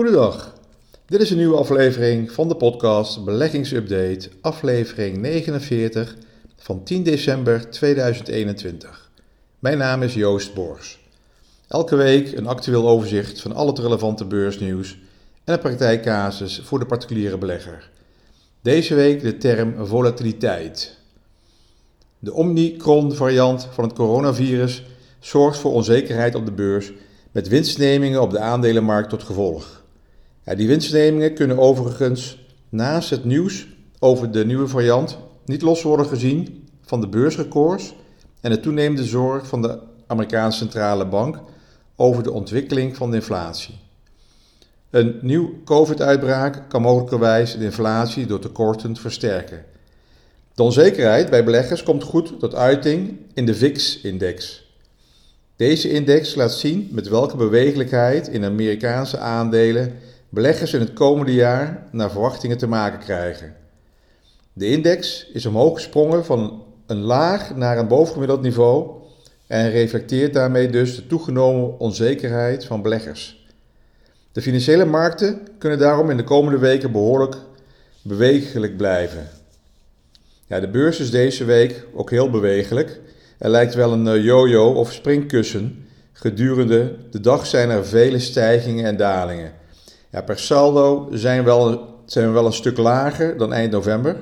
Goedendag. Dit is een nieuwe aflevering van de podcast Beleggingsupdate, aflevering 49 van 10 december 2021. Mijn naam is Joost Bors. Elke week een actueel overzicht van al het relevante beursnieuws en een praktijkcasus voor de particuliere belegger. Deze week de term volatiliteit. De Omicron-variant van het coronavirus zorgt voor onzekerheid op de beurs met winstnemingen op de aandelenmarkt tot gevolg. Ja, die winstnemingen kunnen overigens naast het nieuws over de nieuwe variant niet los worden gezien van de beursrecords en de toenemende zorg van de Amerikaanse centrale bank over de ontwikkeling van de inflatie. Een nieuw COVID-uitbraak kan mogelijkerwijs de inflatie door tekorten versterken. De onzekerheid bij beleggers komt goed tot uiting in de VIX-index. Deze index laat zien met welke bewegelijkheid in Amerikaanse aandelen beleggers in het komende jaar naar verwachtingen te maken krijgen. De index is omhoog gesprongen van een laag naar een bovengemiddeld niveau en reflecteert daarmee dus de toegenomen onzekerheid van beleggers. De financiële markten kunnen daarom in de komende weken behoorlijk bewegelijk blijven. Ja, de beurs is deze week ook heel bewegelijk. Er lijkt wel een eh, yo-yo of springkussen. Gedurende de dag zijn er vele stijgingen en dalingen. Ja, per saldo zijn, wel, zijn we wel een stuk lager dan eind november.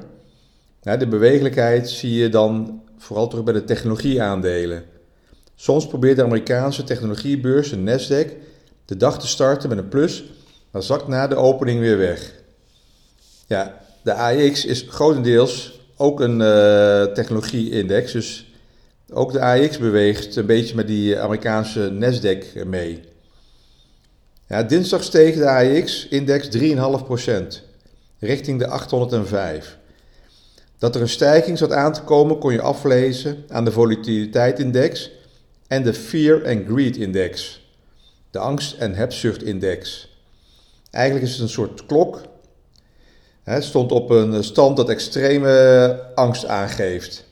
De bewegelijkheid zie je dan vooral terug bij de technologieaandelen. Soms probeert de Amerikaanse technologiebeurs, de Nasdaq, de dag te starten met een plus, maar zakt na de opening weer weg. Ja, de AX is grotendeels ook een uh, technologie-index, dus ook de AX beweegt een beetje met die Amerikaanse Nasdaq mee. Ja, dinsdag steeg de AX-index 3,5% richting de 805. Dat er een stijging zat aan te komen kon je aflezen aan de volatiliteit-index en de Fear and Greed Index, de angst- en hebzucht-index. Eigenlijk is het een soort klok. Het stond op een stand dat extreme angst aangeeft.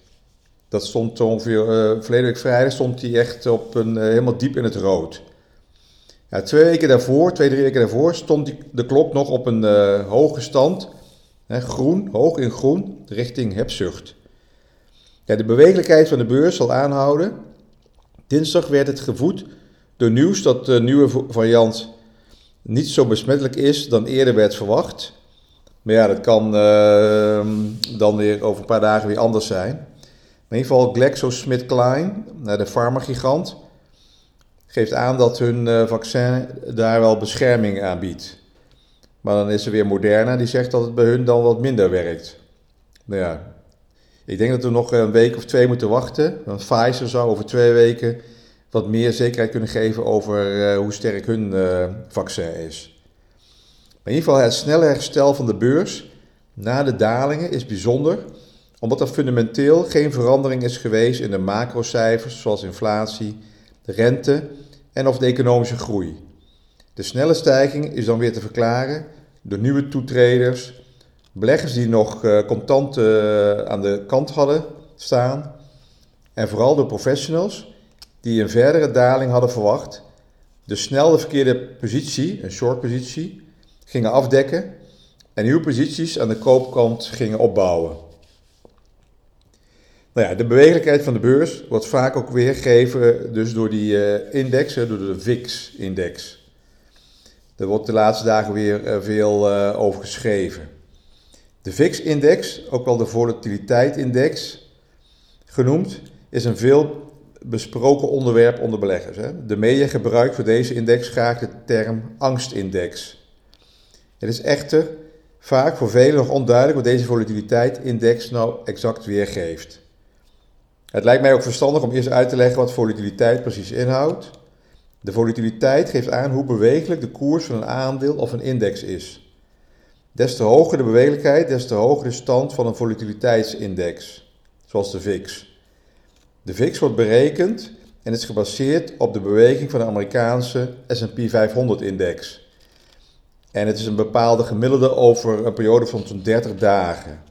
Dat stond ongeveer, uh, verleden week vrijdag stond hij echt op een, uh, helemaal diep in het rood. Twee weken daarvoor, twee, drie weken daarvoor, stond die, de klok nog op een uh, hoge stand. Hè, groen, hoog in groen, richting hebzucht. Ja, de bewegelijkheid van de beurs zal aanhouden. Dinsdag werd het gevoed door nieuws dat de nieuwe variant niet zo besmettelijk is dan eerder werd verwacht. Maar ja, dat kan uh, dan weer over een paar dagen weer anders zijn. In ieder geval GlaxoSmithKline, de farmagigant, geeft aan dat hun uh, vaccin daar wel bescherming aanbiedt. Maar dan is er weer Moderna die zegt dat het bij hun dan wat minder werkt. Nou ja, ik denk dat we nog een week of twee moeten wachten. Want Pfizer zou over twee weken wat meer zekerheid kunnen geven over uh, hoe sterk hun uh, vaccin is. Maar in ieder geval het snelle herstel van de beurs na de dalingen is bijzonder, omdat er fundamenteel geen verandering is geweest in de macrocijfers zoals inflatie, rente en of de economische groei. De snelle stijging is dan weer te verklaren door nieuwe toetreders, beleggers die nog uh, contant uh, aan de kant hadden staan en vooral door professionals die een verdere daling hadden verwacht, dus snel de verkeerde positie, een short positie, gingen afdekken en nieuwe posities aan de koopkant gingen opbouwen. Nou ja, de bewegelijkheid van de beurs wordt vaak ook weergegeven dus door die uh, index, door de VIX-index. Er wordt de laatste dagen weer uh, veel uh, over geschreven. De VIX-index, ook wel de volatiliteit-index genoemd, is een veel besproken onderwerp onder beleggers. Hè. De media gebruikt voor deze index graag de term angstindex. Het is echter vaak voor velen nog onduidelijk wat deze volatiliteit-index nou exact weergeeft. Het lijkt mij ook verstandig om eerst uit te leggen wat volatiliteit precies inhoudt. De volatiliteit geeft aan hoe bewegelijk de koers van een aandeel of een index is. Des te hoger de bewegelijkheid, des te hoger de stand van een volatiliteitsindex, zoals de VIX. De VIX wordt berekend en is gebaseerd op de beweging van de Amerikaanse SP 500-index. En het is een bepaalde gemiddelde over een periode van zo'n 30 dagen.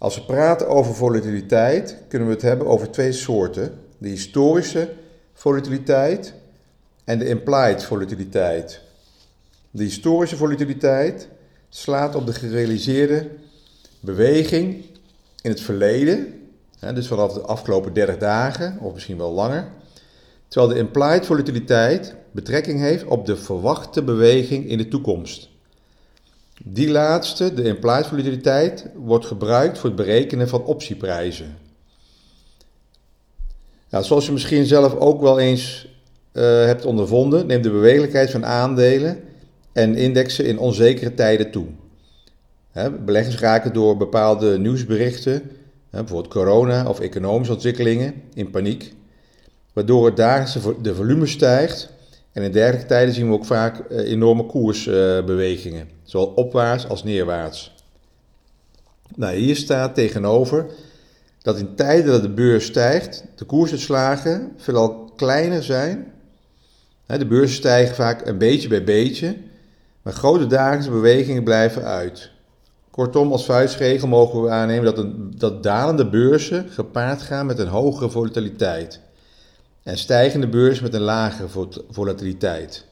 Als we praten over volatiliteit, kunnen we het hebben over twee soorten: de historische volatiliteit en de implied volatiliteit. De historische volatiliteit slaat op de gerealiseerde beweging in het verleden, dus vanaf de afgelopen 30 dagen of misschien wel langer, terwijl de implied volatiliteit betrekking heeft op de verwachte beweging in de toekomst. Die laatste, de implied volatiliteit, wordt gebruikt voor het berekenen van optieprijzen. Nou, zoals je misschien zelf ook wel eens uh, hebt ondervonden, neemt de bewegelijkheid van aandelen en indexen in onzekere tijden toe. beleggers raken door bepaalde nieuwsberichten, bijvoorbeeld corona of economische ontwikkelingen, in paniek, waardoor het dagelijkse de volume stijgt. En in dergelijke tijden zien we ook vaak uh, enorme koersbewegingen, zowel opwaarts als neerwaarts. Nou, hier staat tegenover dat in tijden dat de beurs stijgt, de koersuitslagen veelal kleiner zijn. De beurzen stijgen vaak een beetje bij beetje, maar grote dagelijkse bewegingen blijven uit. Kortom, als vuistregel mogen we aannemen dat, een, dat dalende beurzen gepaard gaan met een hogere volatiliteit en stijgende beurzen met een lagere volatiliteit.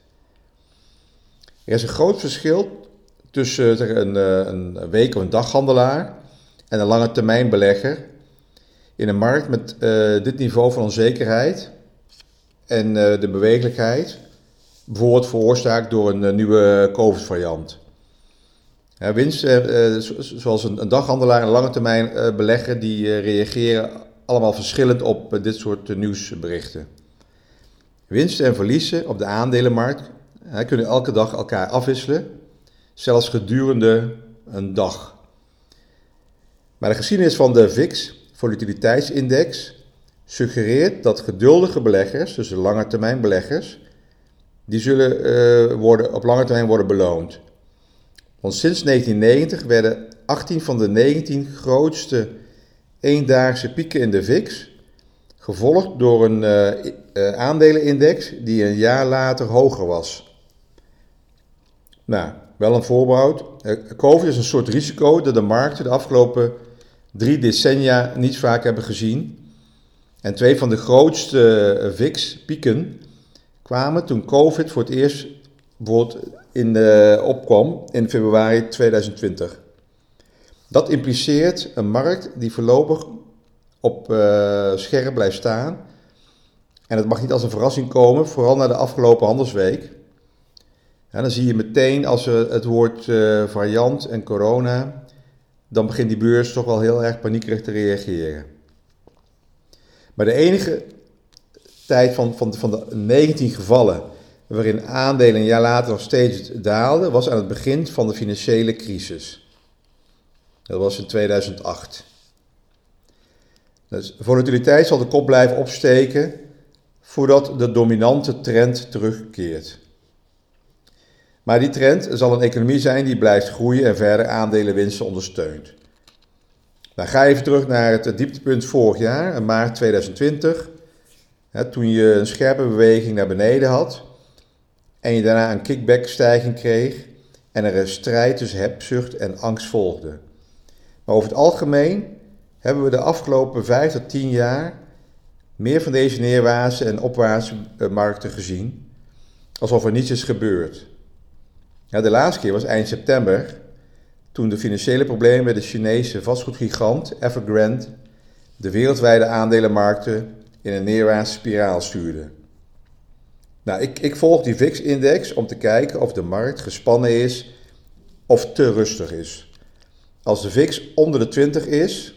Er is een groot verschil tussen een, eh, een week- of een daghandelaar en een lange termijn belegger in een markt met uh, dit niveau van onzekerheid en de bewegelijkheid, bijvoorbeeld veroorzaakt door een nieuwe COVID-variant. Winst, zoals een, een, daghandelaar en lange termijn belegger, die reageren allemaal verschillend op dit soort nieuwsberichten. Winsten en verliezen op de aandelenmarkt kunnen elke dag elkaar afwisselen, zelfs gedurende een dag. Maar de geschiedenis van de VIX volatiliteitsindex suggereert dat geduldige beleggers, dus de lange termijn beleggers, die zullen uh, worden, op lange termijn worden beloond. Want sinds 1990 werden 18 van de 19 grootste eendaagse pieken in de VIX gevolgd door een uh, uh, aandelenindex die een jaar later hoger was. Nou, wel een voorbehoud. COVID is een soort risico dat de markten de afgelopen drie decennia niet vaak hebben gezien. En twee van de grootste eh, VIX-pieken kwamen toen COVID voor het eerst bijvoorbeeld in de, opkwam in februari 2020. Dat impliceert een markt die voorlopig op scherp blijft staan. En het mag niet als een verrassing komen, vooral na de afgelopen handelsweek. Dan zie je meteen als het woord uh, variant en corona dan begint die beurs toch wel heel erg paniekerig te reageren. Maar de enige tijd van, van, van de 19 gevallen waarin aandelen een jaar later nog steeds daalden, was aan het begin van de financiële crisis. Dat was in 2008. Dus volatiliteit zal de kop blijven opsteken voordat de dominante trend terugkeert. Maar die trend zal een economie zijn die blijft groeien en verder aandelenwinsten ondersteunt. Nou, ga even terug naar het dieptepunt vorig jaar, maart 2020. Hè, toen je een scherpe beweging naar beneden had en je daarna een kickback-stijging kreeg en er een strijd tussen hebzucht en angst volgde. Maar over het algemeen hebben we de afgelopen 5 tot 10 jaar meer van deze neerwaartse en opwaartse eh, markten gezien, alsof er niets is gebeurd. Ja, de laatste keer was eind september, toen de financiële problemen met de Chinese vastgoedgigant Evergrande de wereldwijde aandelenmarkten in een neerwaartse spiraal stuurde. Nou, ik, ik volg die VIX-index om te kijken of de markt gespannen is of te rustig is. Als de VIX onder de 20 is,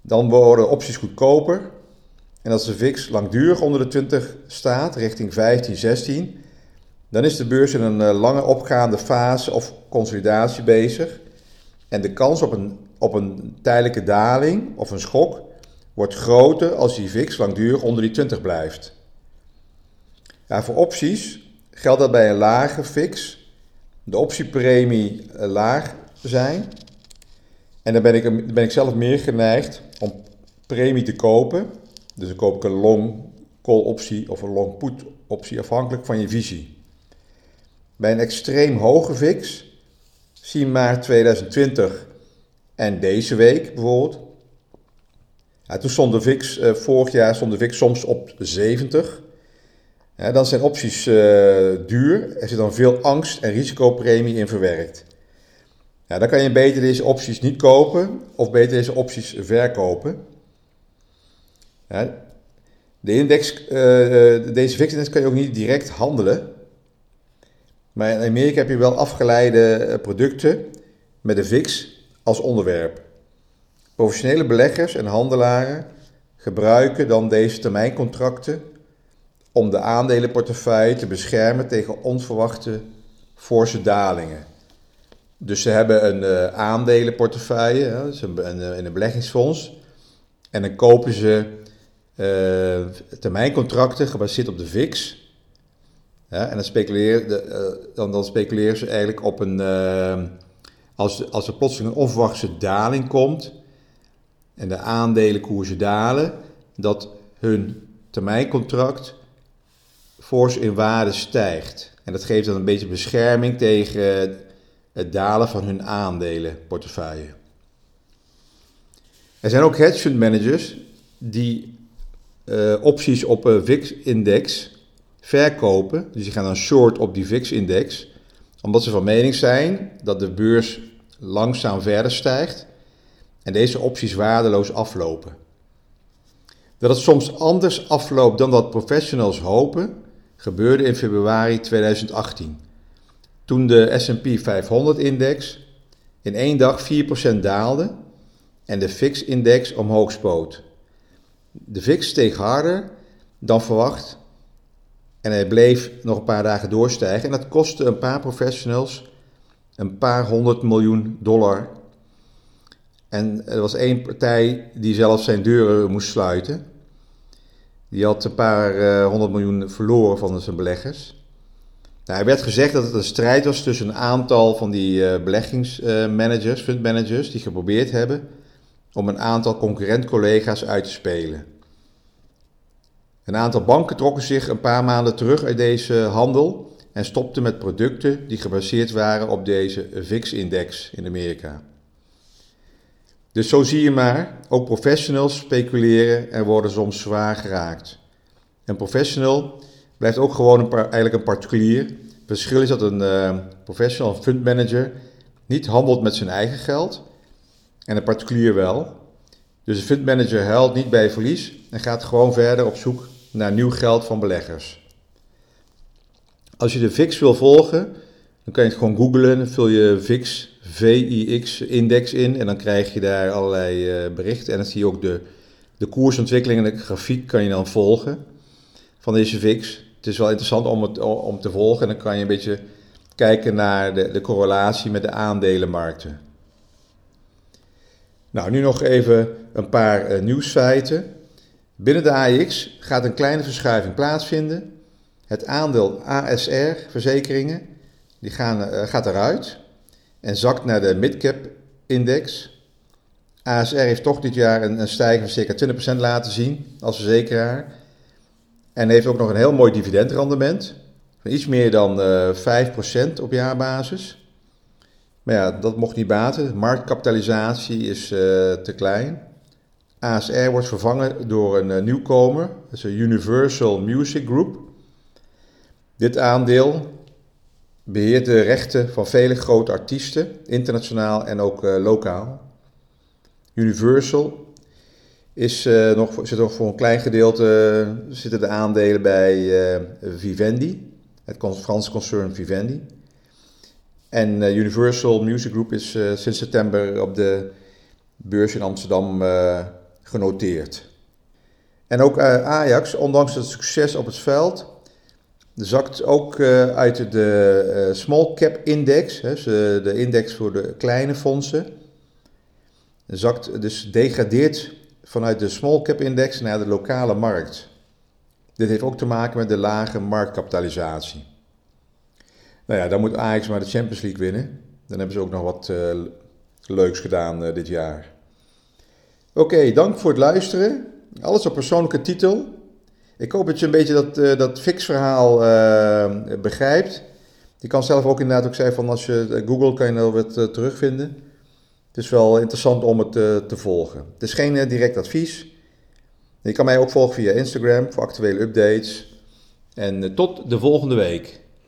dan worden opties goedkoper. En als de VIX langdurig onder de 20 staat, richting 15, 16, dan is de beurs in een eh, lange opgaande fase of consolidatie bezig. En de kans op een, op een tijdelijke daling of een schok wordt groter als die VIX langdurig onder die 20 blijft. Ja, voor opties geldt dat bij een lage VIX de optiepremie eh, laag zijn. En dan ben ik, ben ik zelf meer geneigd om premie te kopen. Dus dan koop ik een long call optie of een long put optie afhankelijk van je visie. Bij een extreem hoge VIX, zie maart 2020 en deze week bijvoorbeeld. Ja, toen stond de VIX, uh, vorig jaar stond de VIX soms op 70. dan zijn opties uh, duur. Er zit dan veel angst en risicopremie in verwerkt. Ja, dan kan je beter deze opties niet kopen of beter deze opties verkopen. De index, uh, deze VIX-index kan je ook niet direct handelen. Maar in Amerika heb je wel afgeleide producten met de VIX als onderwerp. Professionele beleggers en handelaren gebruiken dan deze termijncontracten om de aandelenportefeuille te beschermen tegen onverwachte forse dalingen. Dus ze hebben een uh, aandelenportefeuille, hè, dus een, een, een, beleggingsfonds, en dan kopen ze termijncontracten gebaseerd op de VIX. En dan speculeren, de, uh, dan, dan speculeren ze eigenlijk op een. als, als er plotseling een onverwachte daling komt en de aandelenkoersen dalen, dat hun termijncontract fors in waarde stijgt. En dat geeft dan een beetje bescherming tegen het dalen van hun aandelenportefeuille. Er zijn ook hedge fund managers die opties op een VIX-index verkopen. Dus die gaan dan short op die VIX-index, omdat ze van mening zijn dat de beurs langzaam verder stijgt en deze opties waardeloos aflopen. Dat het soms anders afloopt dan dat professionals hopen, gebeurde in februari 2018. Toen de SP 500-index in één dag 4% daalde en de VIX-index omhoog spoot. De VIX steeg harder dan verwacht en hij bleef nog een paar dagen doorstijgen. En dat kostte een paar professionals een paar honderd miljoen dollar. En er was één partij die zelfs zijn deuren moest sluiten. Die had een paar uh, honderd miljoen verloren van zijn beleggers. Nou, er werd gezegd dat het een strijd was tussen een aantal van die uh, beleggingsmanagers, uh, fundmanagers, die geprobeerd hebben om een aantal concurrent-collega's uit te spelen. Een aantal banken trokken zich een paar maanden terug uit deze handel en stopten met producten die gebaseerd waren op deze VIX-index in Amerika. Dus zo zie je maar, ook professionals speculeren en worden soms zwaar geraakt. Een professional blijft ook gewoon een eigenlijk een particulier. Het verschil is dat een uh, professional, een fund manager, niet handelt met zijn eigen geld en een particulier wel. Dus een fund manager huilt niet bij verlies en gaat gewoon verder op zoek naar nieuw geld van beleggers. Als je de VIX wil volgen, dan kan je het gewoon googlen, vul je VIX VIX-index in en dan krijg je daar allerlei uh, berichten. En dan zie je ook de, de koersontwikkeling en de grafiek kan je dan volgen van deze VIX. Het is wel interessant om, het, om te volgen en dan kan je een beetje kijken naar de, de correlatie met de aandelenmarkten. Nou, nu nog even een paar uh, nieuwsfeiten. Binnen de AX gaat een kleine verschuiving plaatsvinden. Het aandeel ASR-verzekeringen uh, gaat eruit en zakt naar de midcap index. ASR heeft toch dit jaar een, stijging van circa 20% laten zien als verzekeraar. En heeft ook nog een heel mooi dividendrendement. Van iets meer dan uh, eh, 5% op jaarbasis. Maar ja, dat mocht niet baten. De marktkapitalisatie is uh, te klein. ASR wordt vervangen door een uh, nieuwkomer. Dat is een Universal Music Group. Dit aandeel beheert de rechten van vele grote artiesten, internationaal en ook uh, lokaal. Universal is, uh, nog, zit nog voor een klein gedeelte zitten de aandelen bij Vivendi, het Franse concern Vivendi. En Universal Music Group is sinds september op de beurs in Amsterdam genoteerd. En ook Ajax, ondanks het succes op het veld, zakt ook uh, uit de uh, small cap index, de index voor de kleine fondsen. Zakt, dus degradeert vanuit de small cap index naar de lokale markt. Dit heeft ook te maken met de lage marktkapitalisatie. Nou ja, dan moet Ajax maar de Champions League winnen. Dan hebben ze ook nog wat leuks gedaan dit jaar. Oké, dank voor het luisteren. Alles op persoonlijke titel. Ik hoop dat je een beetje dat, uh, dat fix-verhaal uh, begrijpt. Je kan zelf ook inderdaad ook zeggen van als je eh, Google kan je er wat uh, terugvinden. Het is wel interessant om het te volgen. Het is geen direct advies. Je kan mij ook volgen via Instagram voor actuele updates. En tot de volgende week.